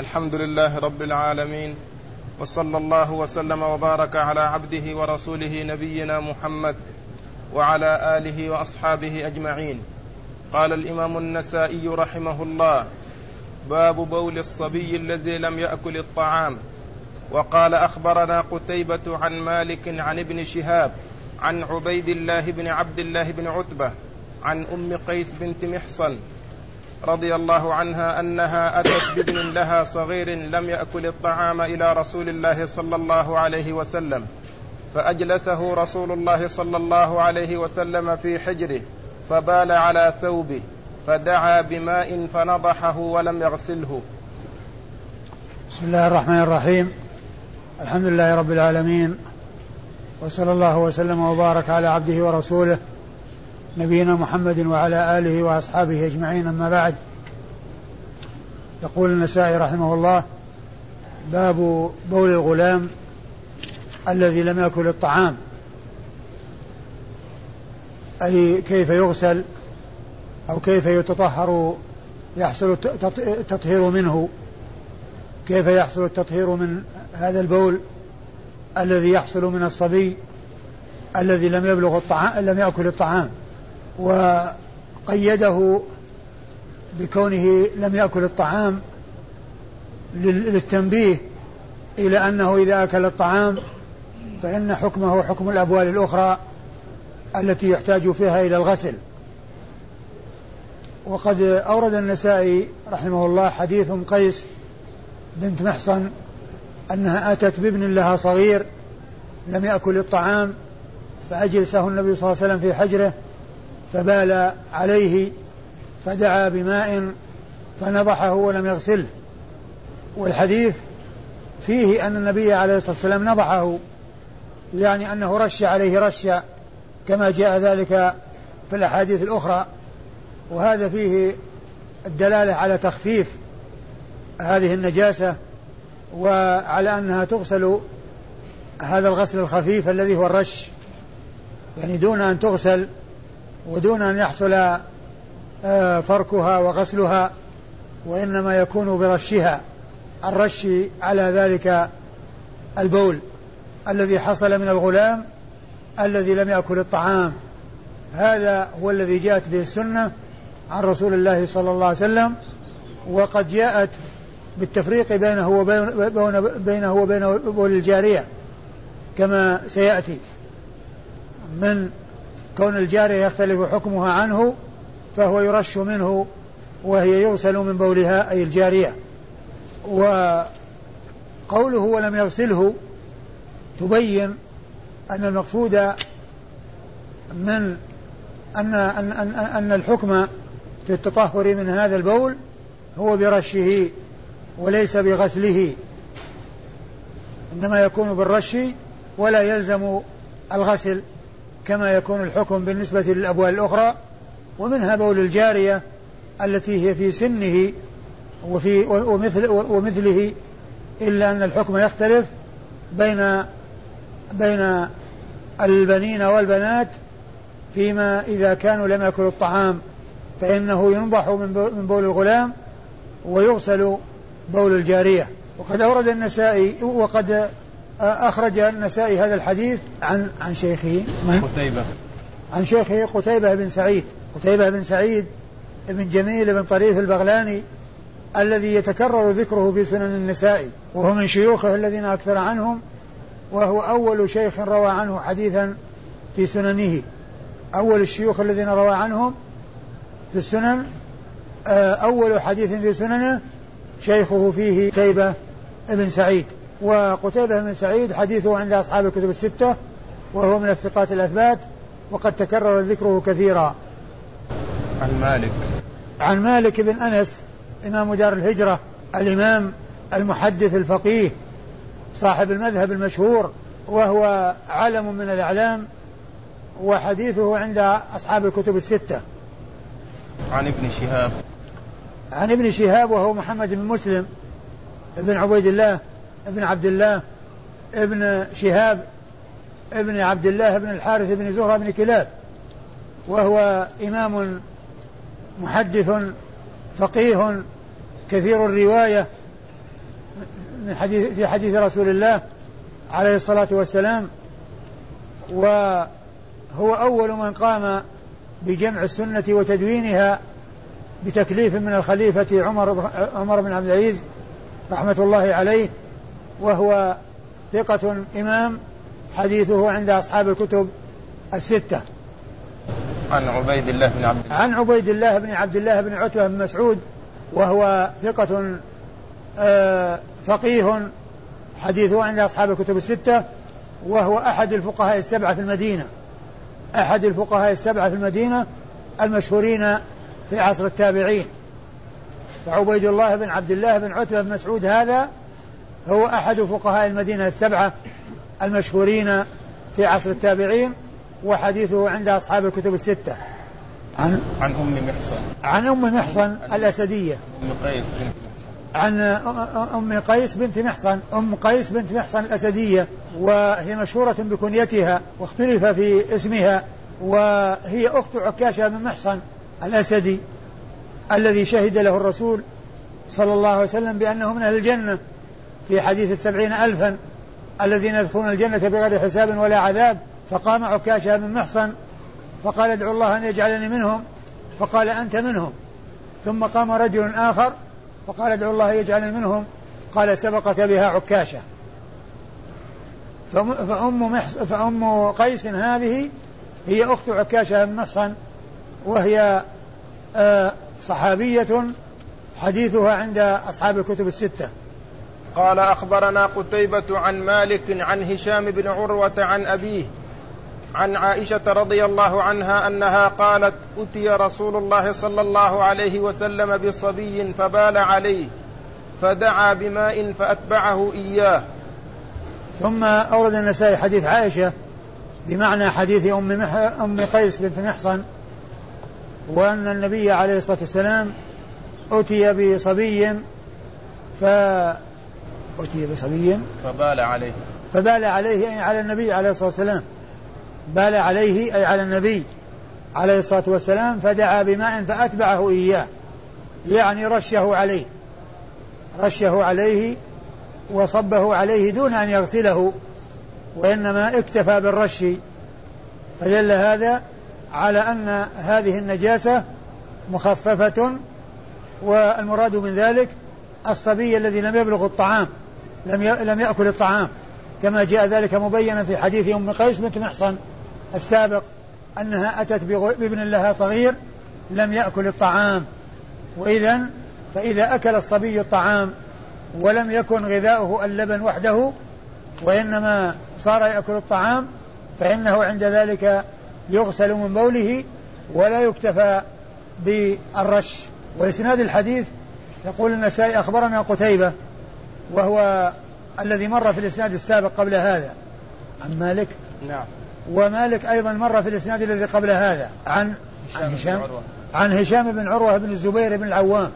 الحمد لله رب العالمين وصلى الله وسلم وبارك على عبده ورسوله نبينا محمد وعلى آله وأصحابه أجمعين. قال الإمام النسائي رحمه الله باب بول الصبي الذي لم يأكل الطعام. وقال أخبرنا قتيبة عن مالك عن ابن شهاب عن عبيد الله بن عبد الله بن عتبة عن أم قيس بنت محصن رضي الله عنها أنها أتت بابن لها صغير لم يأكل الطعام إلى رسول الله صلى الله عليه وسلم فأجلسه رسول الله صلى الله عليه وسلم في حجره فبال على ثوبه فدعا بماء فنضحه ولم يغسله. بسم الله الرحمن الرحيم. الحمد لله رب العالمين وصلى الله وسلم وبارك على عبده ورسوله نبينا محمد وعلى آله وأصحابه أجمعين أما بعد. يقول النسائي رحمه الله باب بول الغلام الذي لم يأكل الطعام أي كيف يغسل أو كيف يتطهر يحصل التطهير منه كيف يحصل التطهير من هذا البول الذي يحصل من الصبي الذي لم يبلغ الطعام لم يأكل الطعام. وقيده بكونه لم يأكل الطعام للتنبيه إلى أنه إذا أكل الطعام فإن حكمه حكم الأبوال الأخرى التي يحتاج فيها إلى الغسل. وقد أورد النسائي رحمه الله حديث قيس بنت محصن أنها أتت بابن لها صغير لم يأكل الطعام فأجلسه النبي صلى الله عليه وسلم في حجره فبال عليه فدعا بماء فنضحه ولم يغسله. والحديث فيه أن النبي عليه الصلاة والسلام نضحه يعني أنه رش عليه رشا كما جاء ذلك في الأحاديث الأخرى. وهذا فيه الدلالة على تخفيف هذه النجاسة وعلى أنها تغسل هذا الغسل الخفيف الذي هو الرش. يعني دون أن تغسل ودون أن يحصل آه، فركها وغسلها وإنما يكون برشها الرش على ذلك البول الذي حصل من الغلام الذي لم يأكل الطعام. هذا هو الذي جاءت به السنة عن رسول الله صلى الله عليه وسلم وقد جاءت بالتفريق بينه وبين بينه وبين بول الجارية كما سيأتي من كون الجارية يختلف حكمها عنه فهو يرش منه وهي يغسل من بولها أي الجارية. وقوله ولم يغسله تبين أن المقصود من أن أن أن, أن الحكم في التطهر من هذا البول هو برشه وليس بغسله. إنما يكون بالرش ولا يلزم الغسل. كما يكون الحكم بالنسبة للأبوال الأخرى ومنها بول الجارية التي هي في سنه وفي ومثل ومثله إلا أن الحكم يختلف بين بين البنين والبنات فيما إذا كانوا لم يأكلوا الطعام فإنه ينضح من بول الغلام ويغسل بول الجارية. وقد أورد النسائي وقد أخرج النسائي هذا الحديث عن عن شيخه من؟ قتيبة. عن شيخه قتيبة بن سعيد. قتيبة بن سعيد بن جميل بن طريف البغلاني الذي يتكرر ذكره في سنن النسائي وهو من شيوخه الذين أكثر عنهم وهو أول شيخ روى عنه حديثا في سننه. أول الشيوخ الذين روى عنهم في السنن آه، أول حديث في سننه شيخه فيه قتيبة بن سعيد. وقتيبة بن سعيد حديثه عند أصحاب الكتب الستة وهو من الثقات الأثبات وقد تكرر ذكره كثيرا. عن مالك. عن مالك بن أنس إمام دار الهجرة الإمام المحدث الفقيه صاحب المذهب المشهور وهو علم من الأعلام وحديثه عند أصحاب الكتب الستة. عن ابن شهاب. عن ابن شهاب وهو محمد بن مسلم بن عبيد الله بن عبد الله ابن شهاب ابن عبد الله بن الحارث بن زهرة بن كلاب. وهو إمام محدث فقيه كثير الرواية من حديث في حديث رسول الله عليه الصلاة والسلام. وهو أول من قام بجمع السنة وتدوينها بتكليف من الخليفة عمر عمر بن عبد العزيز رحمة الله عليه. وهو ثقة إمام حديثه عند أصحاب الكتب الستة. عن عبيد الله بن عبد الله عن عبيد الله بن عبد الله بن عتبة بن مسعود وهو ثقة آه فقيه حديثه عند أصحاب الكتب الستة وهو أحد الفقهاء السبعة في المدينة. أحد الفقهاء السبعة في المدينة المشهورين في عصر التابعين. فعبيد الله بن عبد الله بن عتبة بن مسعود هذا هو أحد فقهاء المدينة السبعة المشهورين في عصر التابعين وحديثه عند أصحاب الكتب الستة. عن؟ عن أم محصن. عن أم محصن الأسدية. أم قيس بنت عن أم قيس بنت محصن. أم قيس بنت محصن الأسدية. وهي مشهورة بكنيتها واختلف في اسمها وهي أخت عكاشة بن محصن الأسدي الذي شهد له الرسول صلى الله عليه وسلم بأنه من أهل الجنة. في حديث السبعين ألفا الذين يدخلون الجنة بغير حساب ولا عذاب فقام عكاشة بن محصن فقال ادعو الله أن يجعلني منهم. فقال أنت منهم. ثم قام رجل آخر فقال ادعو الله يجعلني منهم. قال سبقك بها عكاشة. فأم, محص فأم قيس هذه هي أخت عكاشة بن محصن وهي آه، صحابية حديثها عند أصحاب الكتب الستة. قال أخبرنا قتيبة عن مالك عن هشام بن عروة عن أبيه عن عائشة رضي الله عنها أنها قالت أتي رسول الله صلى الله عليه وسلم بصبي فبال عليه فدعا بماء فأتبعه إياه. ثم أورد النسائي حديث عائشة بمعنى حديث أم مح... أم قيس بنت محصن وأن النبي عليه الصلاة والسلام أتي بصبي ف أتي بصبي فبال عليه. فبال عليه أي على النبي عليه الصلاة والسلام. بال عليه أي على النبي عليه الصلاة والسلام فدعا بماء فأتبعه إياه. يعني رشه عليه. رشه عليه وصبه عليه دون أن يغسله. وإنما اكتفى بالرش. فدل هذا على أن هذه النجاسة مخففة والمراد من ذلك الصبي الذي لم يبلغ الطعام لم لم يأكل الطعام. كما جاء ذلك مبينا في حديث أم قيس بنت محصن السابق أنها أتت بابن لها صغير لم يأكل الطعام. وإذا فإذا أكل الصبي الطعام ولم يكن غذاؤه اللبن وحده وإنما صار يأكل الطعام فإنه عند ذلك يغسل من بوله ولا يكتفى بالرش. وإسناد الحديث يقول النسائي أخبرنا قتيبة وهو الذي مر في الإسناد السابق قبل هذا. عن مالك؟ نعم. ومالك أيضا مر في الإسناد الذي قبل هذا. عن عن هشام عن هشام؟ بن عروة بن الزبير بن العوام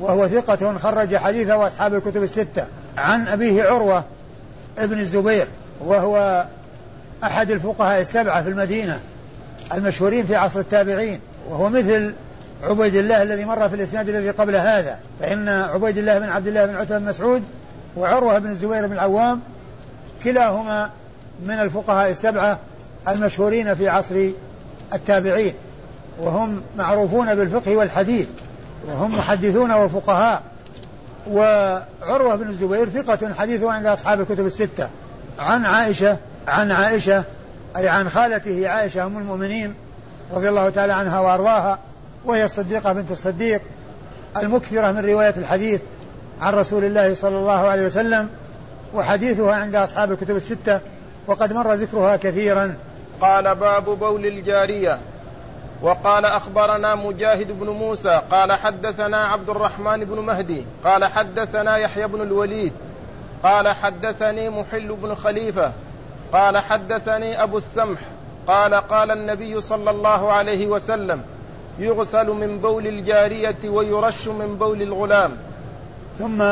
وهو ثقة خرج حديثه وأصحاب الكتب الستة. عن أبيه عروة ابن الزبير وهو أحد الفقهاء السبعة في المدينة المشهورين في عصر التابعين وهو مثل عبيد الله الذي مر في الإسناد الذي قبل هذا فإن عبيد الله بن عبد الله بن عتبة بن مسعود وعروة بن الزبير بن العوام كلاهما من الفقهاء السبعة المشهورين في عصر التابعين وهم معروفون بالفقه والحديث وهم محدثون وفقهاء وعروة بن الزبير ثقة حديثه عند أصحاب الكتب الستة. عن عائشة عن عائشة أي عن خالته عائشة أم المؤمنين رضي الله تعالى عنها وأرضاها وهي الصديقة بنت الصديق المكثرة من رواية الحديث عن رسول الله صلى الله عليه وسلم وحديثها عند أصحاب الكتب الستة وقد مر ذكرها كثيرا. قال باب بول الجارية. وقال أخبرنا مجاهد بن موسى قال حدثنا عبد الرحمن بن مهدي قال حدثنا يحيى بن الوليد قال حدثني محل بن خليفة قال حدثني أبو السمح قال قال النبي صلى الله عليه وسلم يغسل من بول الجارية ويرش من بول الغلام. ثم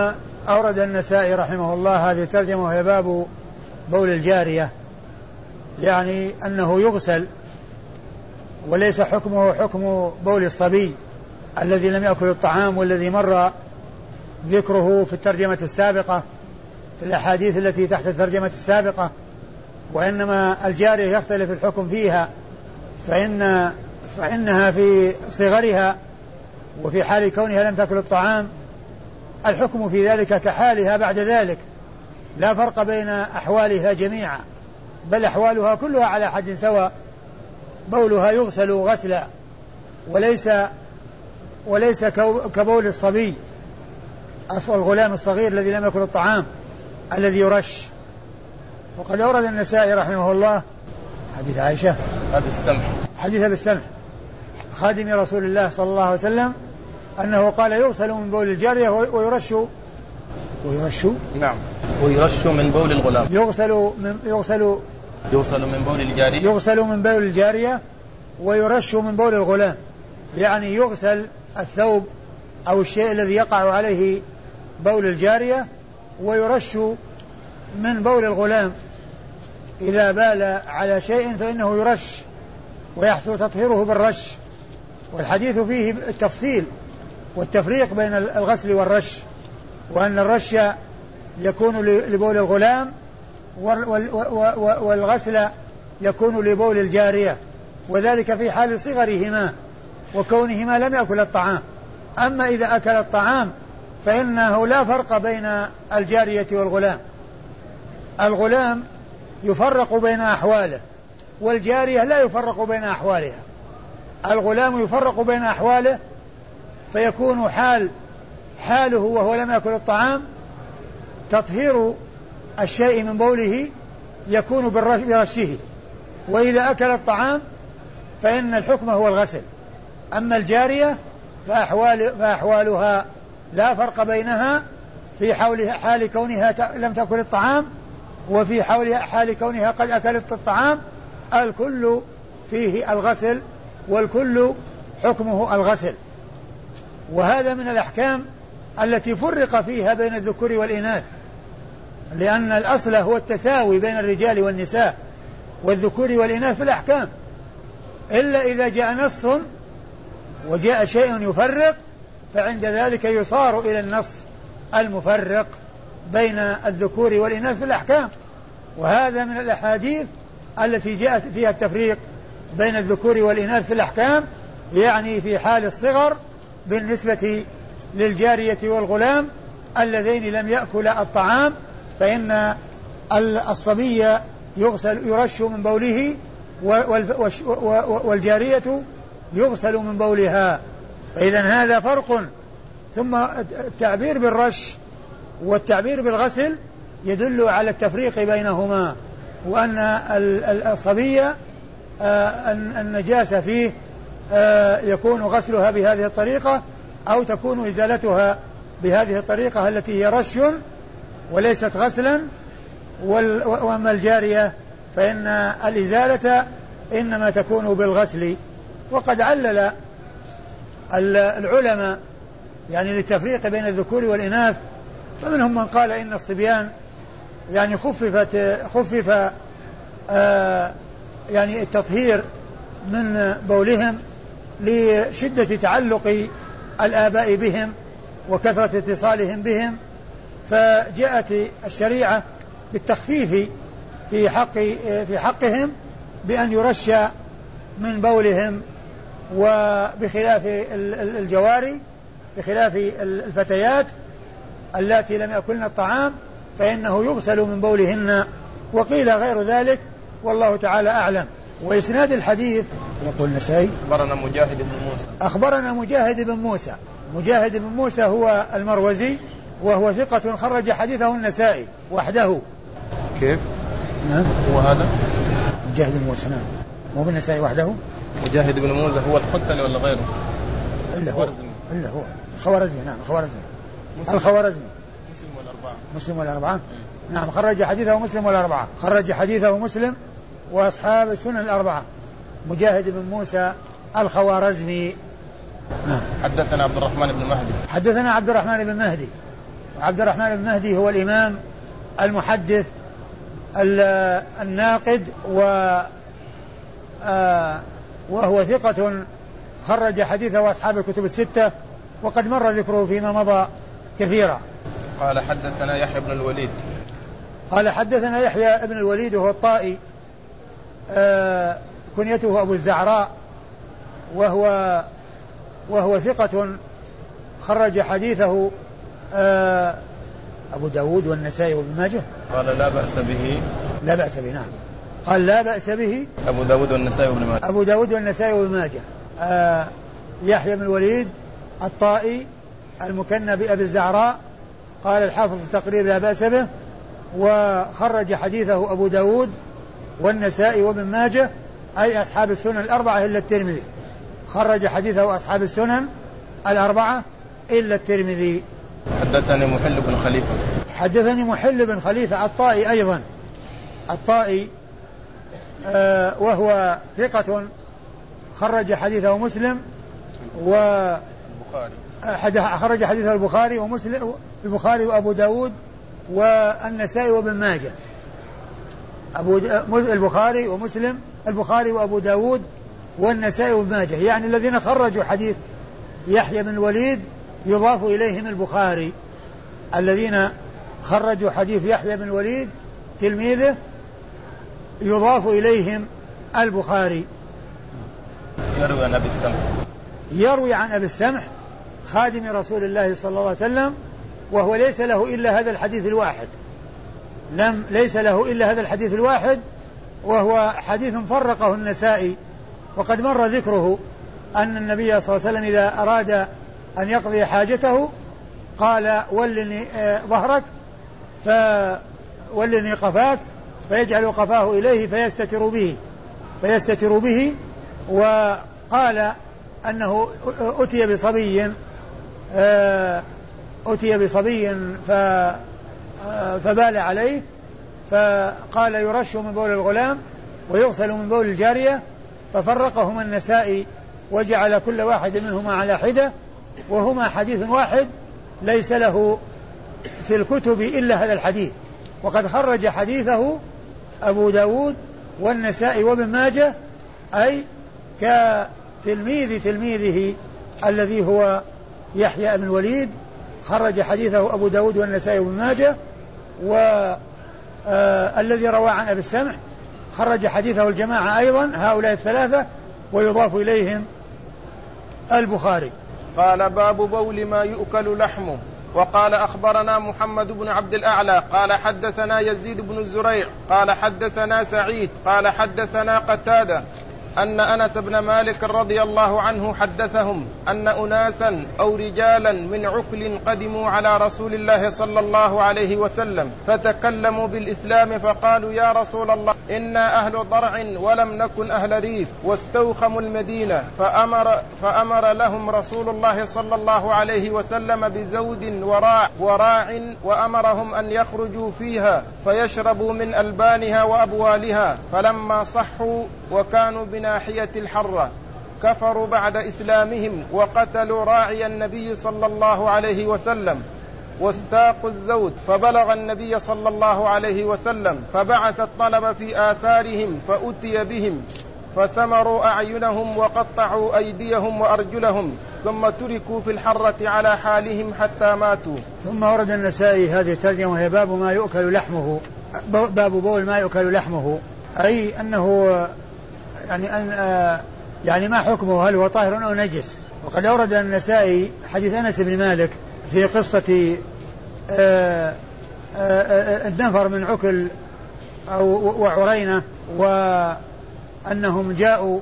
أورد النسائي رحمه الله هذه الترجمة وهي باب بول الجارية يعني أنه يغسل وليس حكمه حكم بول الصبي الذي لم يأكل الطعام والذي مر ذكره في الترجمة السابقة في الأحاديث التي تحت الترجمة السابقة وإنما الجارية يختلف الحكم فيها فإن فإنها في صغرها وفي حال كونها لم تأكل الطعام الحكم في ذلك كحالها بعد ذلك. لا فرق بين أحوالها جميعا بل أحوالها كلها على حد سواء. بولها يغسل غسلا وليس وليس كبول الصبي الغلام الصغير الذي لم يأكل الطعام الذي يرش. وقد أورد النسائي رحمه الله حديث عائشة. هذا السمح حديث أبي السمح خادم رسول الله صلى الله عليه وسلم أنه قال يغسل من بول الجارية ويرش ويرش؟ نعم. ويرش من بول الغلام. يغسل من يغسل يغسل من بول الجارية. يغسل من بول الجارية ويرش من بول الغلام. يعني يغسل الثوب أو الشيء الذي يقع عليه بول الجارية ويرش من بول الغلام. إذا بال على شيء فإنه يرش ويحصل تطهيره بالرش. والحديث فيه التفصيل والتفريق بين الغسل والرش وأن الرش يكون لبول الغلام والغسل يكون لبول الجارية وذلك في حال صغرهما وكونهما لم يأكل الطعام. أما إذا أكل الطعام فإنه لا فرق بين الجارية والغلام. الغلام يفرق بين أحواله والجارية لا يفرق بين أحوالها. الغلام يفرق بين أحواله فيكون حال حاله وهو لم يأكل الطعام تطهير الشيء من بوله يكون برشه. وإذا أكل الطعام فإن الحكم هو الغسل. أما الجارية فأحوال فأحوالها لا فرق بينها في حول حال كونها لم تأكل الطعام وفي حول حال كونها قد أكلت الطعام الكل فيه الغسل والكل حكمه الغسل. وهذا من الأحكام التي فرق فيها بين الذكور والإناث لأن الأصل هو التساوي بين الرجال والنساء والذكور والإناث في الأحكام. إلا إذا جاء نص وجاء شيء يفرق فعند ذلك يصار إلى النص المفرق بين الذكور والإناث في الأحكام. وهذا من الأحاديث التي جاءت فيها التفريق بين الذكور والإناث في الأحكام يعني في حال الصغر بالنسبة للجارية والغلام اللذين لم يأكلا الطعام فإن الصبي يغسل يرش من بوله والجارية يغسل من بولها. فإذا هذا فرق. ثم التعبير بالرش والتعبير بالغسل يدل على التفريق بينهما وأن الصبي النجاسة فيه آه، يكون غسلها بهذه الطريقة أو تكون إزالتها بهذه الطريقة التي هي رش وليست غسلا. وأما الجارية فإن الإزالة إنما تكون بالغسل. وقد علل العلماء يعني للتفريق بين الذكور والإناث. فمنهم من قال إن الصبيان يعني خففت خفف آه يعني التطهير من بولهم لشدة تعلق الآباء بهم وكثرة اتصالهم بهم فجاءت الشريعة بالتخفيف في حق في حقهم بأن يرش من بولهم وبخلاف الجواري بخلاف الفتيات اللاتي لم يأكلن الطعام فإنه يغسل من بولهن وقيل غير ذلك والله تعالى أعلم. وإسناد الحديث يقول النسائي أخبرنا مجاهد بن موسى. أخبرنا مجاهد بن موسى. مجاهد بن موسى هو المروزي وهو ثقة خرج حديثه النسائي وحده. كيف؟ نعم. هو هذا؟ مجاهد بن موسى نعم. مو بالنسائي وحده؟ مجاهد بن موسى هو الحتلي ولا غيره؟ إلا هو. إلا هو. الخوارزمي نعم الخوارزمي. الخوارزمي. مسلم والأربعة. مسلم والأربعة؟ نعم خرج حديثه مسلم والأربعة. خرج حديثه مسلم وأصحاب السنن الأربعة. مجاهد بن موسى الخوارزمي. نعم. حدثنا عبد الرحمن بن مهدي. حدثنا عبد الرحمن بن مهدي. عبد الرحمن بن مهدي هو الإمام المحدث الناقد و آه، وهو ثقة خرج حديثه أصحاب الكتب الستة وقد مر ذكره فيما مضى كثيرا. قال حدثنا يحيى بن الوليد. قال حدثنا يحيى بن الوليد وهو الطائي. كنيته أبو الزعراء وهو وهو ثقة خرج حديثه آه أبو داود والنسائي وابن ماجه. قال لا بأس به. لا بأس به نعم. قال لا بأس به أبو داود والنسائي وابن ماجه. أبو داود والنسائي وابن ماجه. آه يحيى بن الوليد الطائي المكنى بأبي الزعراء قال الحافظ في التقرير لا بأس به وخرج حديثه أبو داود والنسائي وابن ماجه أي أصحاب السنن الأربعة إلا الترمذي. خرج حديثه أصحاب السنن الأربعة إلا الترمذي. حدثني محل بن خليفة. حدثني محل بن خليفة الطائي أيضا. الطائي آه وهو ثقة خرج حديثه مسلم و البخاري. خرج حديثه البخاري ومسلم البخاري وأبو داود والنسائي وابن ماجه. أبو البخاري ومسلم البخاري وأبو داود والنسائي وابن ماجه. يعني الذين خرجوا حديث يحيى بن الوليد يضاف إليهم البخاري. الذين خرجوا حديث يحيى بن الوليد تلميذه يضاف إليهم البخاري. يروي عن أبي السمح. يروي عن أبي السمح خادم رسول الله صلى الله عليه وسلم وهو ليس له إلا هذا الحديث الواحد. لم ليس له إلا هذا الحديث الواحد وهو حديث فرقه النسائي وقد مر ذكره أن النبي صلى الله عليه وسلم إذا أراد أن يقضي حاجته قال ولني آه، ظهرك فولني قفاك فيجعل قفاه إليه فيستتر به فيستتر به وقال أنه أتي بصبي آه، أتي بصبي ف فبال عليه فقال يرش من بول الغلام ويغسل من بول الجارية ففرقهما النسائي وجعل كل واحد منهما على حدة وهما حديث واحد ليس له في الكتب إلا هذا الحديث. وقد خرج حديثه أبو داود والنسائي وابن ماجه أي كتلميذ تلميذه الذي هو يحيى بن الوليد خرج حديثه أبو داود والنسائي وابن ماجه والذي آه روى عن أبي السمح خرج حديثه الجماعة أيضا هؤلاء الثلاثة ويضاف إليهم البخاري. قال باب بول ما يؤكل لحمه. وقال أخبرنا محمد بن عبد الأعلى. قال حدثنا يزيد بن الزريع. قال حدثنا سعيد. قال حدثنا قتادة. أن أنس بن مالك رضي الله عنه حدثهم أن أناسا أو رجالا من عكل قدموا على رسول الله صلى الله عليه وسلم فتكلموا بالإسلام فقالوا يا رسول الله إنا أهل ضرع ولم نكن أهل ريف واستوخموا المدينة فامر فأمر لهم رسول الله صلى الله عليه وسلم بزود وراع وراع وأمرهم أن يخرجوا فيها فيشربوا من ألبانها وأبوالها فلما صحوا وكانوا بناحية الحرة كفروا بعد إسلامهم وقتلوا راعي النبي صلى الله عليه وسلم واستاقوا الزود فبلغ النبي صلى الله عليه وسلم فبعث الطلب في آثارهم فأتي بهم فثمروا أعينهم وقطعوا أيديهم وأرجلهم ثم تركوا في الحرة على حالهم حتى ماتوا. ثم ورد النسائي هذه الترجمة وهي باب ما يؤكل لحمه باب بول ما يؤكل لحمه أي أنه يعني أن آه، يعني ما حكمه؟ هل هو طاهر أو نجس؟ وقد أورد النسائي حديث أنس بن مالك في قصة آه، آه، النفر من عكل أو وعرينة وأنهم جاءوا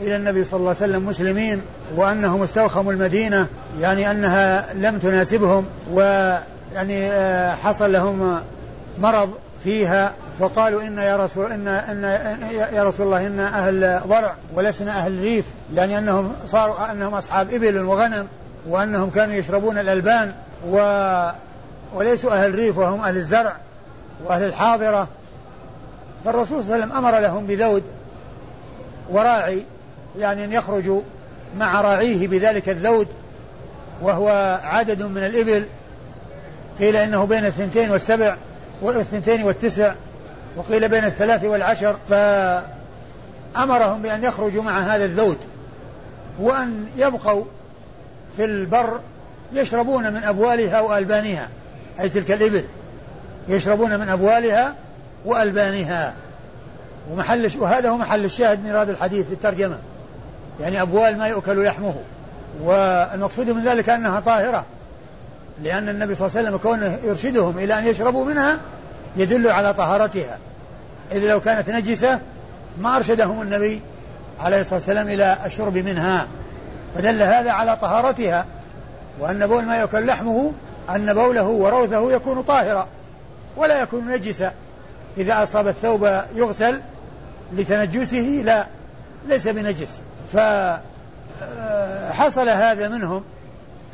إلى النبي صلى الله عليه وسلم مسلمين وأنهم استوخموا المدينة يعني أنها لم تناسبهم ويعني حصل لهم مرض فيها فقالوا إن يا رسول إن إن يا رسول الله إن أهل ضرع ولسنا أهل ريف يعني أنهم صاروا أنهم أصحاب إبل وغنم وأنهم كانوا يشربون الألبان و وليسوا أهل ريف وهم أهل الزرع وأهل الحاضرة. فالرسول صلى الله عليه وسلم أمر لهم بذود وراعي يعني أن يخرجوا مع راعيه بذلك الذود وهو عدد من الإبل. قيل إنه بين الثنتين والسبع. والثنتين والتسع وقيل بين الثلاث والعشر فأمرهم بأن يخرجوا مع هذا الذود وأن يبقوا في البر يشربون من أبوالها وألبانها أي تلك الإبل يشربون من أبوالها وألبانها. ومحل وهذا هو محل الشاهد من هذا الحديث في الترجمة يعني أبوال ما يؤكل لحمه والمقصود من ذلك أنها طاهرة. لأن النبي صلى الله عليه وسلم كونه يرشدهم إلى أن يشربوا منها يدل على طهارتها. إذ لو كانت نجسة ما أرشدهم النبي عليه الصلاة والسلام إلى الشرب منها. فدل هذا على طهارتها وأن بول ما يؤكل لحمه أن بوله وروثه يكون طاهرا ولا يكون نجسا. إذا أصاب الثوب يغسل لتنجسه لا ليس بنجس. فحصل هذا منهم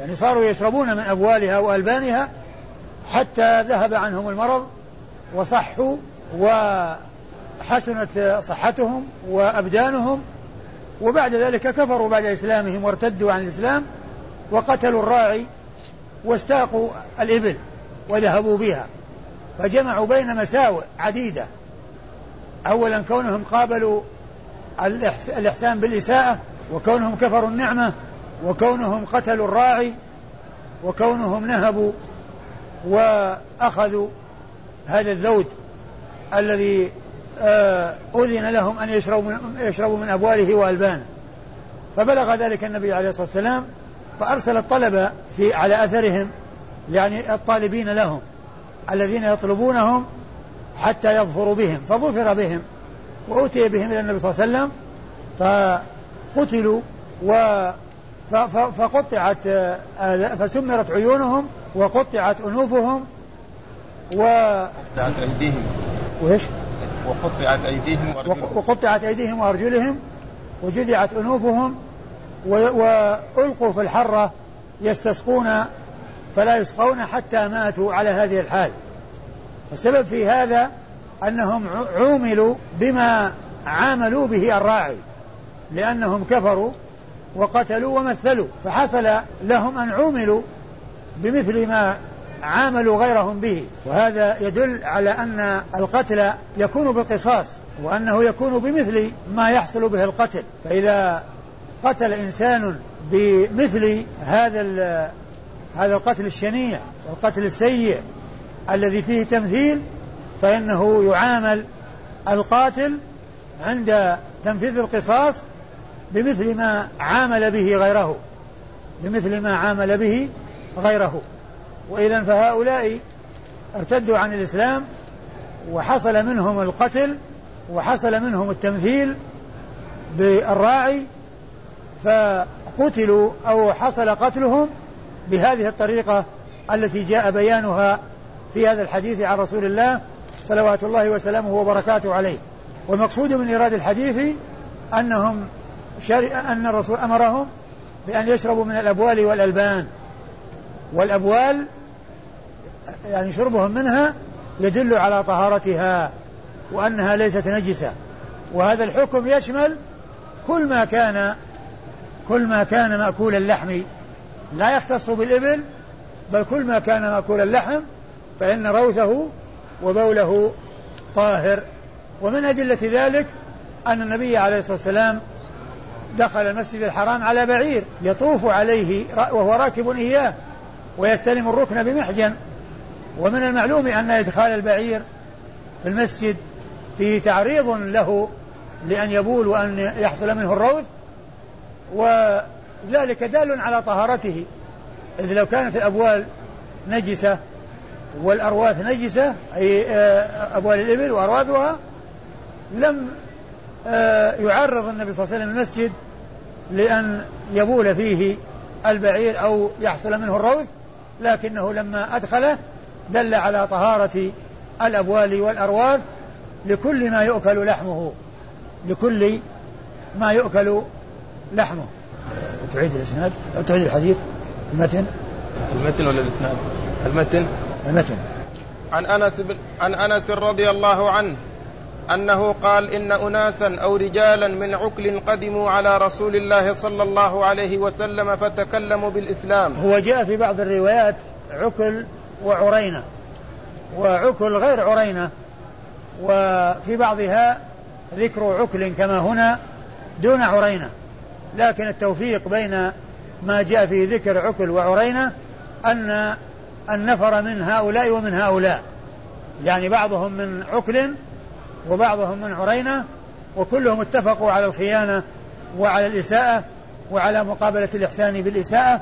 يعني صاروا يشربون من أبوالها وألبانها حتى ذهب عنهم المرض وصحوا وحسنت صحتهم وأبدانهم وبعد ذلك كفروا بعد إسلامهم وارتدوا عن الإسلام وقتلوا الراعي واستاقوا الإبل وذهبوا بها فجمعوا بين مساوئ عديدة. أولا كونهم قابلوا الإحسان بالإساءة وكونهم كفروا النعمة وكونهم قتلوا الراعي وكونهم نهبوا وأخذوا هذا الذود الذي آه، أذن لهم أن يشربوا من, يشربوا من أبواله وألبانه. فبلغ ذلك النبي عليه الصلاة والسلام فأرسل الطلبة في على أثرهم يعني الطالبين لهم الذين يطلبونهم حتى يظفروا بهم. فظفر بهم وأتي بهم إلى النبي صلى الله عليه وسلم فقتلوا و فقطعت آه، فسمرت عيونهم وقطعت أنوفهم و قطعت أيديهم. وإيش؟ وقطعت أيديهم وأرجلهم. وقطعت أيديهم وأرجلهم وجدعت أنوفهم وألقوا في الحرة يستسقون فلا يسقون حتى ماتوا على هذه الحال. السبب في هذا أنهم عوملوا بما عاملوا به الراعي لأنهم كفروا وقتلوا ومثلوا فحصل لهم أن عوملوا بمثل ما عاملوا غيرهم به. وهذا يدل على أن القتل يكون بالقصاص وأنه يكون بمثل ما يحصل به القتل. فإذا قتل إنسان بمثل هذا هذا القتل الشنيع والقتل السيء الذي فيه تمثيل فإنه يعامل القاتل عند تنفيذ القصاص بمثل ما عامل به غيره. بمثل ما عامل به غيره. وإذا فهؤلاء ارتدوا عن الإسلام وحصل منهم القتل وحصل منهم التمثيل بالراعي فقتلوا أو حصل قتلهم بهذه الطريقة التي جاء بيانها في هذا الحديث عن رسول الله صلوات الله وسلامه وبركاته عليه. والمقصود من إيراد الحديث أنهم أن الرسول أمرهم بأن يشربوا من الأبوال والألبان. والأبوال يعني شربهم منها يدل على طهارتها وأنها ليست نجسة. وهذا الحكم يشمل كل ما كان كل ما كان مأكول اللحم. لا يختص بالإبل بل كل ما كان مأكول اللحم فإن روثه وبوله طاهر. ومن أدلة ذلك أن النبي عليه الصلاة والسلام دخل المسجد الحرام على بعير يطوف عليه وهو راكب إياه ويستلم الركن بمحجن. ومن المعلوم أن إدخال البعير في المسجد فيه تعريض له لأن يبول وأن يحصل منه الروث وذلك دال على طهارته. إذ لو كانت الأبوال نجسة والأرواث نجسة أي آه، أبوال الإبل وأرواثها لم يعرض النبي صلى الله عليه وسلم المسجد لأن يبول فيه البعير أو يحصل منه الروث لكنه لما أدخله دل على طهارة الأبوال والأرواث لكل ما يؤكل لحمه لكل ما يؤكل لحمه. تعيد الإسناد؟ تعيد الحديث؟ المتن؟ المتن ولا الإسناد؟ المتن. المتن. عن أنس بن عن أنس رضي الله عنه أنه قال إن أناسا أو رجالا من عكل قدموا على رسول الله صلى الله عليه وسلم فتكلموا بالإسلام. هو جاء في بعض الروايات عكل وعرينة وعكل غير عرينة وفي بعضها ذكر عكل كما هنا دون عرينة لكن التوفيق بين ما جاء في ذكر عكل وعرينة أن النفر من هؤلاء ومن هؤلاء يعني بعضهم من عكل وبعضهم من عرينة وكلهم اتفقوا على الخيانة وعلى الإساءة وعلى مقابلة الإحسان بالإساءة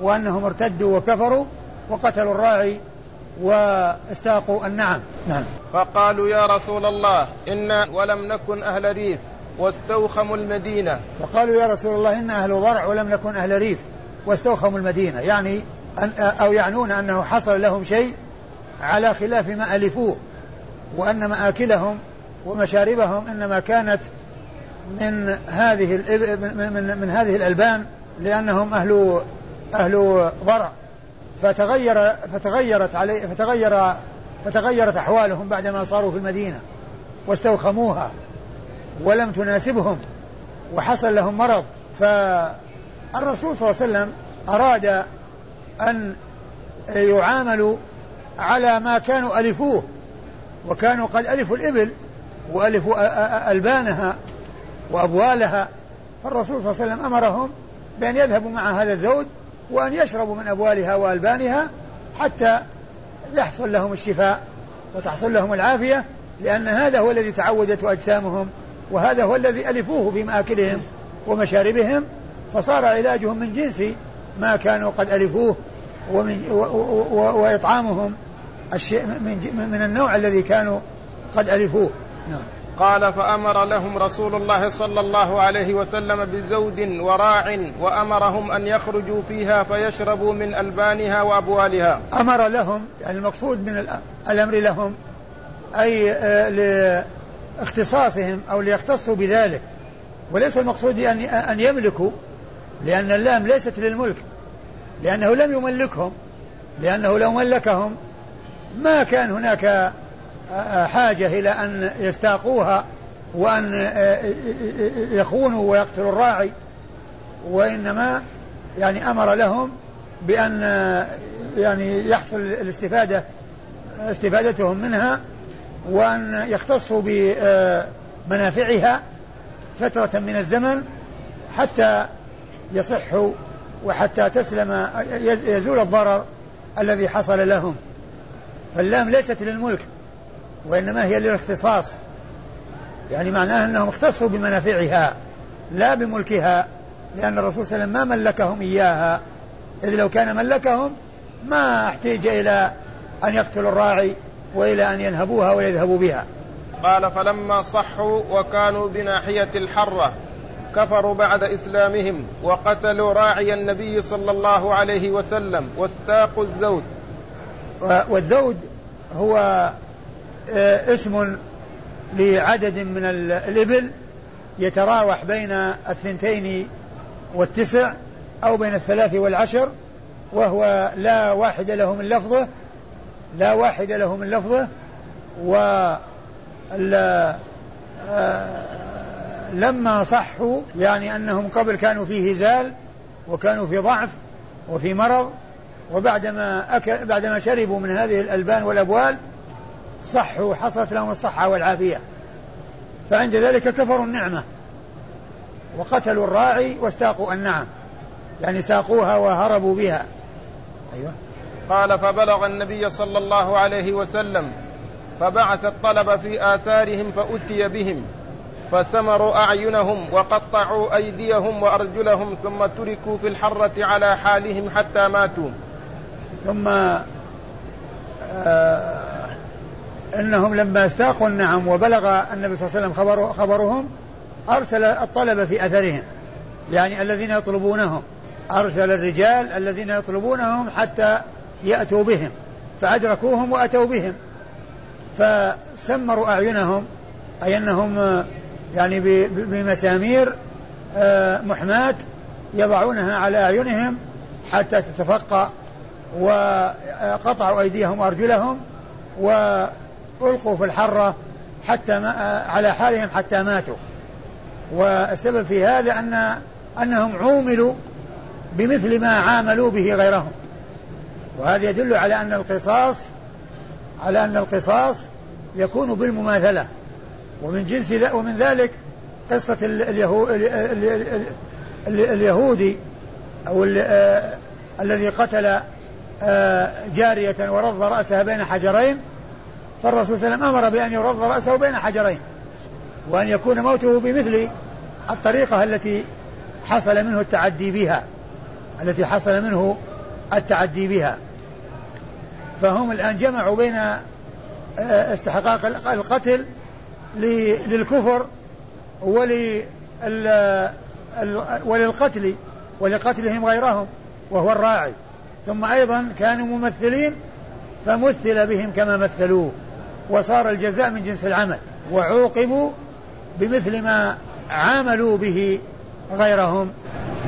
وأنهم ارتدوا وكفروا وقتلوا الراعي واستاقوا النعم. نعم. فقالوا يا رسول الله إنا ولم نكن أهل ريف واستوخموا المدينة. فقالوا يا رسول الله إن أهل ضرع ولم نكن أهل ريف واستوخموا المدينة. يعني أن أو يعنون أنه حصل لهم شيء على خلاف ما ألفوه وأن مآكلهم ومشاربهم إنما كانت من هذه من, من, من هذه الألبان لأنهم أهل أهل ضرع. فتغير فتغيرت علي فتغير فتغيرت أحوالهم بعدما صاروا في المدينة واستوخموها ولم تناسبهم وحصل لهم مرض. فالرسول صلى الله عليه وسلم أراد أن يعاملوا على ما كانوا ألفوه وكانوا قد ألفوا الإبل وألفوا ألبانها وأبوالها فالرسول صلى الله عليه وسلم أمرهم بأن يذهبوا مع هذا الذود وأن يشربوا من أبوالها وألبانها حتى يحصل لهم الشفاء وتحصل لهم العافية لأن هذا هو الذي تعودت أجسامهم وهذا هو الذي ألفوه في مآكلهم ومشاربهم فصار علاجهم من جنس ما كانوا قد ألفوه ومن وإطعامهم الشيء من, من النوع الذي كانوا قد ألفوه. نعم. قال فأمر لهم رسول الله صلى الله عليه وسلم بزود وراع وأمرهم أن يخرجوا فيها فيشربوا من ألبانها وأبوالها. أمر لهم يعني المقصود من الأمر لهم أي آه، لاختصاصهم أو ليختصوا بذلك. وليس المقصود أن يملكوا لأن اللام ليست للملك. لأنه لم يملكهم لأنه لو ملكهم ما كان هناك حاجة إلى أن يستاقوها وأن يخونوا ويقتلوا الراعي وإنما يعني أمر لهم بأن يعني يحصل الاستفادة استفادتهم منها وأن يختصوا بمنافعها فترة من الزمن حتى يصحوا وحتى تسلم يزول الضرر الذي حصل لهم. فاللام ليست للملك. وإنما هي للاختصاص. يعني معناه أنهم اختصوا بمنافعها لا بملكها لأن الرسول صلى الله عليه وسلم ما ملكهم إياها. إذ لو كان ملكهم ما احتاج إلى أن يقتلوا الراعي وإلى أن ينهبوها ويذهبوا بها. قال فلما صحوا وكانوا بناحية الحرة كفروا بعد إسلامهم وقتلوا راعي النبي صلى الله عليه وسلم واستاقوا الذود والذود هو اسم لعدد من الإبل يتراوح بين الثنتين والتسع أو بين الثلاث والعشر وهو لا واحد له من لفظه لا واحد له من لفظه و آه، لما صحوا يعني أنهم قبل كانوا في هزال وكانوا في ضعف وفي مرض وبعدما أكل بعدما شربوا من هذه الألبان والأبوال صحوا حصلت لهم الصحة والعافية. فعند ذلك كفروا النعمة. وقتلوا الراعي واستاقوا النعم. يعني ساقوها وهربوا بها. أيوة. قال فبلغ النبي صلى الله عليه وسلم فبعث الطلب في آثارهم فأتي بهم فسمروا أعينهم وقطعوا أيديهم وأرجلهم ثم تركوا في الحرة على حالهم حتى ماتوا. ثم آه أنهم لما استاقوا النعم وبلغ النبي صلى الله عليه وسلم خبر خبرهم أرسل الطلبه في أثرهم. يعني الذين يطلبونهم. أرسل الرجال الذين يطلبونهم حتى يأتوا بهم. فأدركوهم وأتوا بهم. فسمروا أعينهم. أي أنهم يعني بمسامير آه، محماة يضعونها على أعينهم حتى تتفقى وقطعوا أيديهم وأرجلهم وألقوا في الحرة حتى ما على حالهم حتى ماتوا. والسبب في هذا أن أنهم عوملوا بمثل ما عاملوا به غيرهم. وهذا يدل على أن القصاص على أن القصاص يكون بالمماثلة. ومن جنس ومن ذلك قصة اليهو اليهودي أو الذي قتل جارية ورض رأسها بين حجرين فالرسول صلى الله عليه وسلم أمر بأن يرض رأسه بين حجرين وأن يكون موته بمثل الطريقة التي حصل منه التعدي بها التي حصل منه التعدي بها. فهم الآن جمعوا بين آه، استحقاق القتل للكفر وللقتل ولقتلهم غيرهم وهو الراعي. ثم أيضا كانوا ممثلين فمثل بهم كما مثلوه. وصار الجزاء من جنس العمل وعوقبوا بمثل ما عاملوا به غيرهم.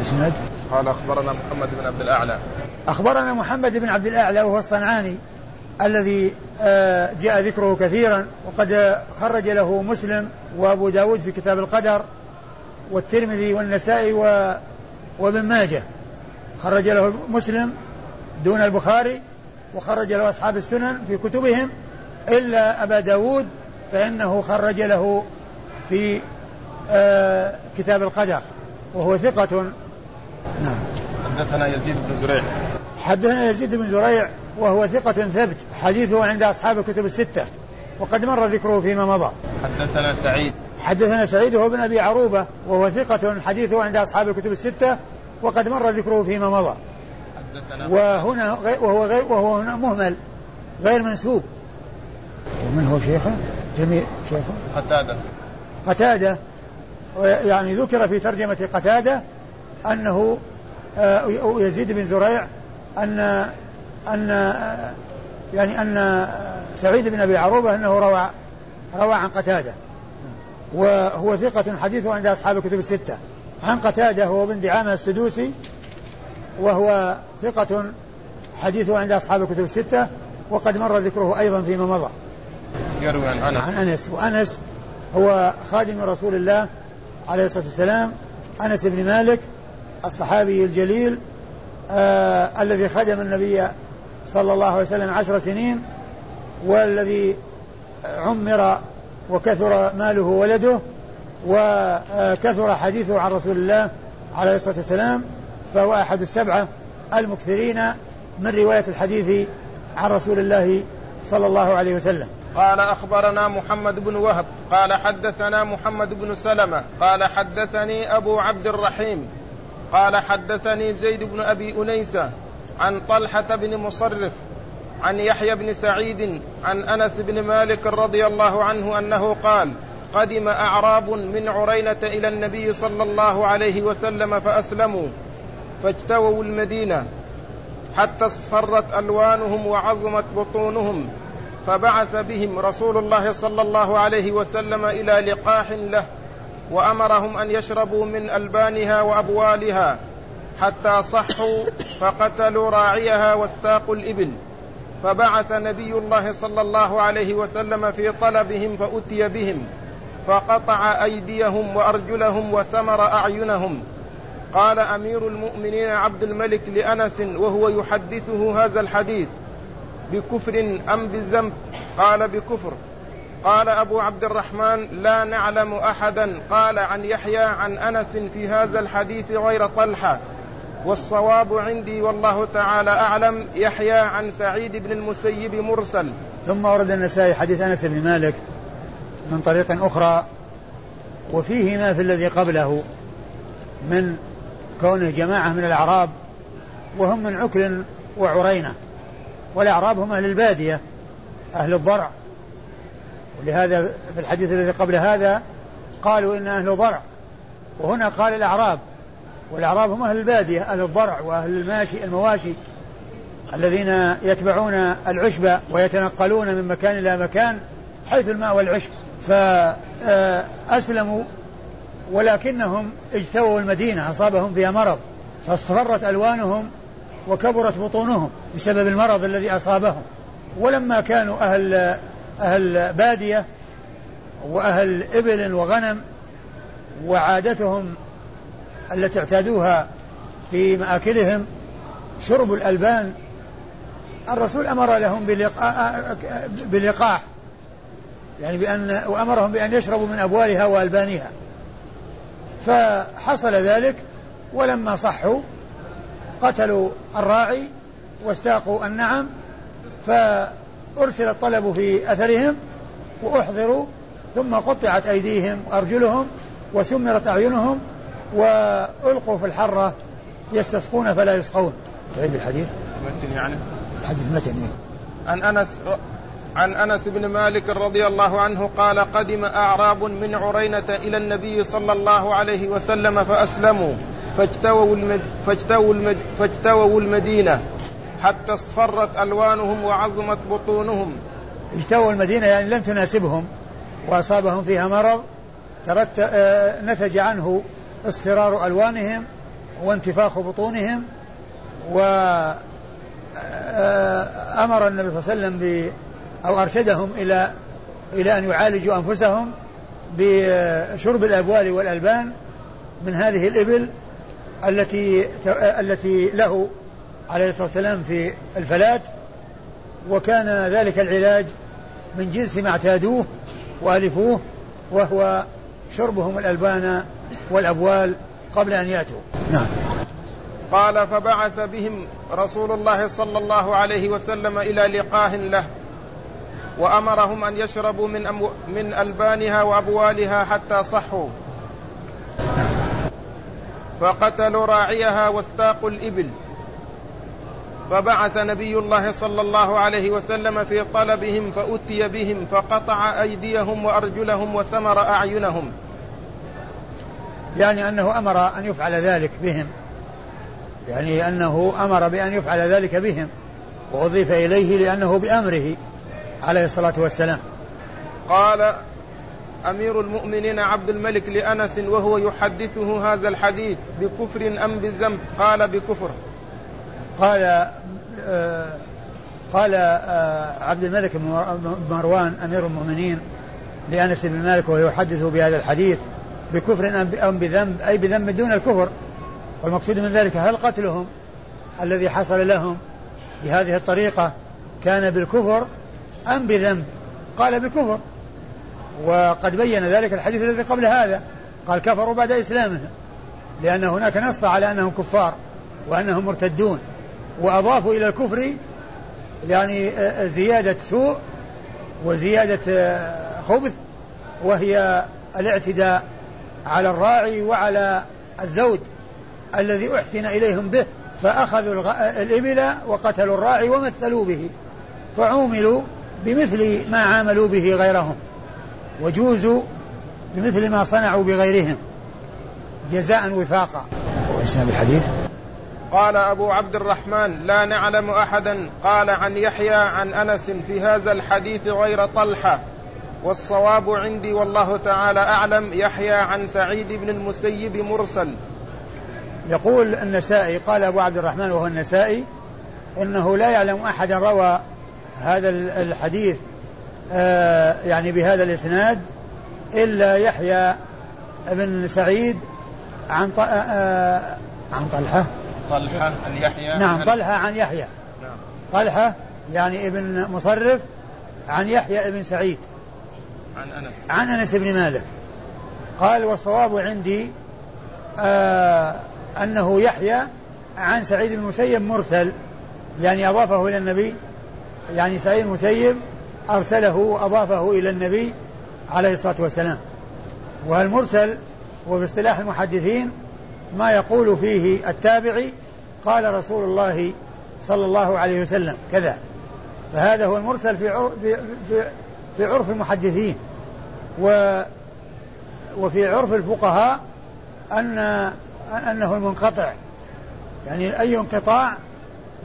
اسند قال أخبرنا محمد بن عبد الأعلى. أخبرنا محمد بن عبد الأعلى وهو الصنعاني الذي آه، جاء ذكره كثيرا وقد خرج له مسلم وأبو داود في كتاب القدر والترمذي والنسائي وابن ماجه. خرج له مسلم دون البخاري وخرج له أصحاب السنن في كتبهم إلا أبا داود فإنه خرج له في آه كتاب القدر وهو ثقة. نعم. حدثنا يزيد بن زريع. حدثنا يزيد بن زريع وهو ثقة ثبت حديثه عند أصحاب الكتب الستة وقد مر ذكره فيما مضى. حدثنا سعيد. حدثنا سعيد هو بن أبي عروبة وهو ثقة حديثه عند أصحاب الكتب الستة وقد مر ذكره فيما مضى. حدثنا وهنا وهو غير وهو هنا مهمل غير منسوب. ومن هو شيخه؟ جميع شيخه؟ قتادة. قتادة. يعني ذكر في ترجمة قتادة أنه آه، يزيد بن زريع أن أن يعني أن سعيد بن أبي عروبة أنه روى روى عن قتادة. وهو ثقة حديثه عند أصحاب الكتب الستة. عن قتادة هو بن دعامة السدوسي وهو ثقة حديثه عند أصحاب الكتب الستة وقد مر ذكره أيضا فيما مضى. يروي عن أنس. عن أنس. وأنس هو خادم رسول الله عليه الصلاة والسلام. أنس بن مالك الصحابي الجليل آه الذي خدم النبي صلى الله عليه وسلم عشر سنين والذي عمر وكثر ماله ولده وكثر حديثه عن رسول الله عليه الصلاة والسلام. فهو أحد السبعة المكثرين من رواية الحديث عن رسول الله صلى الله عليه وسلم. قال أخبرنا محمد بن وهب قال حدثنا محمد بن سلمة قال حدثني أبو عبد الرحيم قال حدثني زيد بن أبي أنيسة عن طلحة بن مصرف عن يحيى بن سعيد عن أنس بن مالك رضي الله عنه أنه قال قدم أعراب من عرينة إلى النبي صلى الله عليه وسلم فأسلموا فاجتووا المدينة حتى اصفرت ألوانهم وعظمت بطونهم. فبعث بهم رسول الله صلى الله عليه وسلم إلى لقاح له وأمرهم أن يشربوا من ألبانها وأبوالها حتى صحوا فقتلوا راعيها واستاقوا الإبل. فبعث نبي الله صلى الله عليه وسلم في طلبهم فأتي بهم فقطع أيديهم وأرجلهم وسمر أعينهم. قال أمير المؤمنين عبد الملك لأنس وهو يحدثه هذا الحديث بكفر أم بذنب قال بكفر. قال أبو عبد الرحمن لا نعلم أحدا. قال عن يحيى عن أنس في هذا الحديث غير طلحة. والصواب عندي والله تعالى أعلم. يحيى عن سعيد بن المسيب مرسل. ثم ورد النسائي حديث أنس بن مالك من طريق أخرى. وفيه ما في الذي قبله من كونه جماعة من الأعراب وهم من عكل وعرينة. والأعراب هم أهل البادية أهل الضرع. ولهذا في الحديث الذي قبل هذا قالوا إن أهل ضرع. وهنا قال الأعراب. والأعراب هم أهل البادية أهل الضرع وأهل الماشي المواشي الذين يتبعون العشب ويتنقلون من مكان إلى مكان حيث الماء والعشب. فأسلموا ولكنهم اجتووا المدينة أصابهم فيها مرض فاصفرت ألوانهم وكبرت بطونهم بسبب المرض الذي أصابهم. ولما كانوا أهل أهل بادية وأهل إبل وغنم وعادتهم التي اعتادوها في مآكلهم شرب الألبان الرسول أمر لهم بلقاح. يعني بأن وأمرهم بأن يشربوا من أبوالها وألبانها. فحصل ذلك ولما صحوا قتلوا الراعي واستاقوا النعم أرسل الطلب في أثرهم وأحضروا ثم قطعت أيديهم وأرجلهم وسمرت أعينهم وألقوا في الحرة يستسقون فلا يسقون. تعيد الحديث؟ متن يعني؟ الحديث متن إيه؟ عن أنس عن أنس بن مالك رضي الله عنه قال قدم أعراب من عرينة إلى النبي صلى الله عليه وسلم فأسلموا. فاجتووا المد فاجتووا, المد فاجتووا المدينة حتى اصفرت ألوانهم وعظمت بطونهم. اجتووا المدينة يعني لم تناسبهم وأصابهم فيها مرض. ترت آه، نتج عنه اصفرار ألوانهم وانتفاخ بطونهم و آه، أمر النبي صلى الله عليه وسلم أو أرشدهم إلى إلى أن يعالجوا أنفسهم بشرب الأبوال والألبان من هذه الإبل التي التي له عليه الصلاة والسلام في الفلاة وكان ذلك العلاج من جنس ما اعتادوه وألفوه وهو شربهم الألبان والأبوال قبل أن يأتوا. نعم. قال فبعث بهم رسول الله صلى الله عليه وسلم إلى لقاه له وأمرهم أن يشربوا من من ألبانها وأبوالها حتى صحوا. فقتلوا راعيها واستاقوا الإبل. فبعث نبي الله صلى الله عليه وسلم في طلبهم فأتي بهم فقطع أيديهم وأرجلهم وثمر أعينهم. يعني أنه أمر أن يفعل ذلك بهم. يعني أنه أمر بأن يفعل ذلك بهم. وأضيف إليه لأنه بأمره عليه الصلاة والسلام. قال أمير المؤمنين عبد الملك لأنس وهو يحدثه هذا الحديث بكفر أم بالذنب؟ قال بكفر. قال آه قال آه عبد الملك مروان أمير المؤمنين لأنس بن مالك وهو يحدثه بهذا الحديث بكفر أم بذنب أي بذنب دون الكفر. والمقصود من ذلك هل قتلهم الذي حصل لهم بهذه الطريقة كان بالكفر أم بذنب؟ قال بكفر. وقد بين ذلك الحديث الذي قبل هذا. قال كفروا بعد إسلامهم لأن هناك نص على أنهم كفار وأنهم مرتدون وأضافوا إلى الكفر يعني زيادة سوء وزيادة خبث وهي الاعتداء على الراعي وعلى الذود الذي أحسن إليهم به فأخذوا الإبل وقتلوا الراعي ومثلوا به فعوملوا بمثل ما عاملوا به غيرهم. وجوزوا بمثل ما صنعوا بغيرهم جزاء وفاقا. وإسناد الحديث؟ قال أبو عبد الرحمن لا نعلم أحدا قال عن يحيى عن أنس في هذا الحديث غير طلحة والصواب عندي والله تعالى أعلم يحيى عن سعيد بن المسيب مرسل. يقول النسائي قال أبو عبد الرحمن وهو النسائي إنه لا يعلم أحدا روى هذا الحديث يعني بهذا الإسناد إلا يحيى بن سعيد عن آه, آه، عن طلحة. طلحة عن يحيى نعم طلحة عن يحيى. نعم. طلحة يعني ابن مصرف عن يحيى بن سعيد. عن أنس. عن أنس بن مالك. قال والصواب عندي آه أنه يحيى عن سعيد المسيب مرسل يعني أضافه إلى النبي يعني سعيد المسيب أرسله وأضافه إلى النبي عليه الصلاة والسلام. والمرسل وباصطلاح المحدثين ما يقول فيه التابعي قال رسول الله صلى الله عليه وسلم كذا. فهذا هو المرسل في عرف في في, في عرف المحدثين. و وفي عرف الفقهاء أن أنه المنقطع. يعني أي انقطاع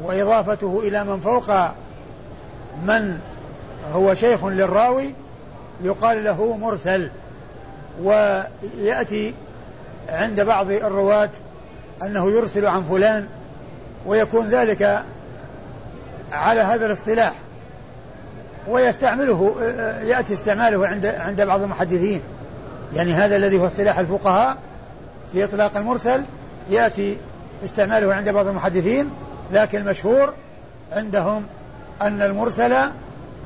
وإضافته إلى من فوق من هو شيخ للراوي يقال له مرسل ويأتي عند بعض الرواة أنه يرسل عن فلان ويكون ذلك على هذا الاصطلاح ويستعمله يأتي استعماله عند عند بعض المحدثين. يعني هذا الذي هو اصطلاح الفقهاء في إطلاق المرسل يأتي استعماله عند بعض المحدثين لكن المشهور عندهم أن المرسل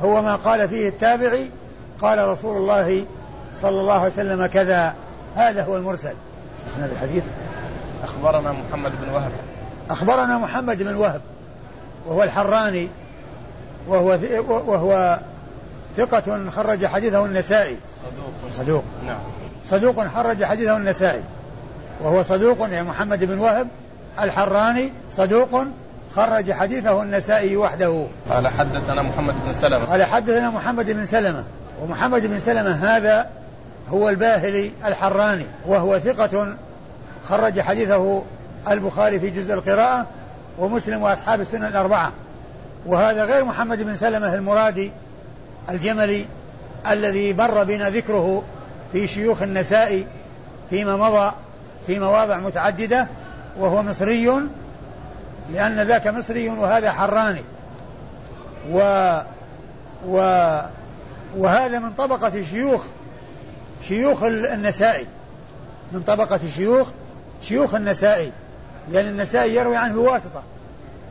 هو ما قال فيه التابعي قال رسول الله صلى الله عليه وسلم كذا. هذا هو المرسل. اسناد الحديث؟ أخبرنا محمد بن وهب. أخبرنا محمد بن وهب. وهو الحراني. وهو وهو ثقة خرج حديثه النسائي. صدوق. صدوق. نعم. صدوق خرج حديثه النسائي. وهو صدوق يعني محمد بن وهب. الحراني صدوق خرج حديثه النسائي وحده. قال حدثنا محمد بن سلمة. قال حدثنا محمد بن سلمة. ومحمد بن سلمة هذا هو الباهلي الحراني وهو ثقة خرج حديثه البخاري في جزء القراءة ومسلم وأصحاب السنن الأربعة. وهذا غير محمد بن سلمة المرادي الجملي الذي مر بنا ذكره في شيوخ النساء فيما مضى في مواضع متعددة وهو مصري لأن ذاك مصري وهذا حراني. و و وهذا من طبقة شيوخ شيوخ النسائي. من طبقة شيوخ شيوخ النسائي. لأن النسائي يروي عنه بواسطة.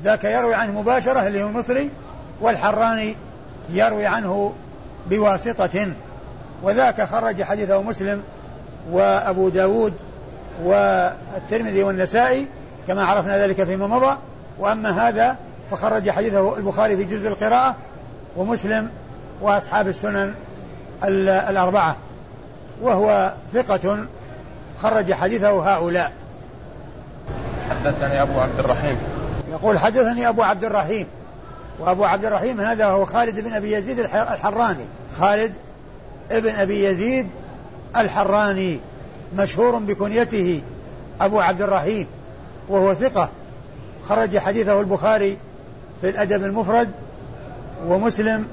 ذاك يروي عنه مباشرة اللي هو المصري والحراني يروي عنه بواسطة. وذاك خرج حديثه مسلم وأبو داود والترمذي والنسائي كما عرفنا ذلك فيما مضى وأما هذا فخرج حديثه البخاري في جزء القراءة ومسلم وأصحاب السنن الأربعة. وهو ثقة خرج حديثه هؤلاء. حدثني أبو عبد الرحيم. يقول حدثني أبو عبد الرحيم. وأبو عبد الرحيم هذا هو خالد بن أبي يزيد الحراني. خالد ابن أبي يزيد الحراني مشهور بكنيته أبو عبد الرحيم. وهو ثقة. خرج حديثه البخاري في الأدب المفرد ومسلم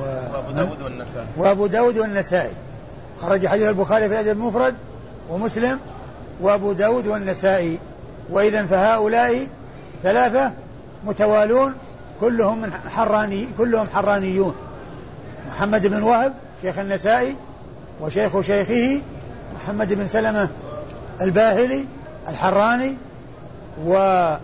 و... وأبو داود والنسائي. وأبو داود والنسائي. خرج حديث البخاري في الأدب المفرد ومسلم وأبو داود والنسائي. وإذا فهؤلاء ثلاثة متوالون كلهم من حراني كلهم حرانيون. محمد بن وهب شيخ النسائي وشيخ شيخه محمد بن سلمة الباهلي الحراني و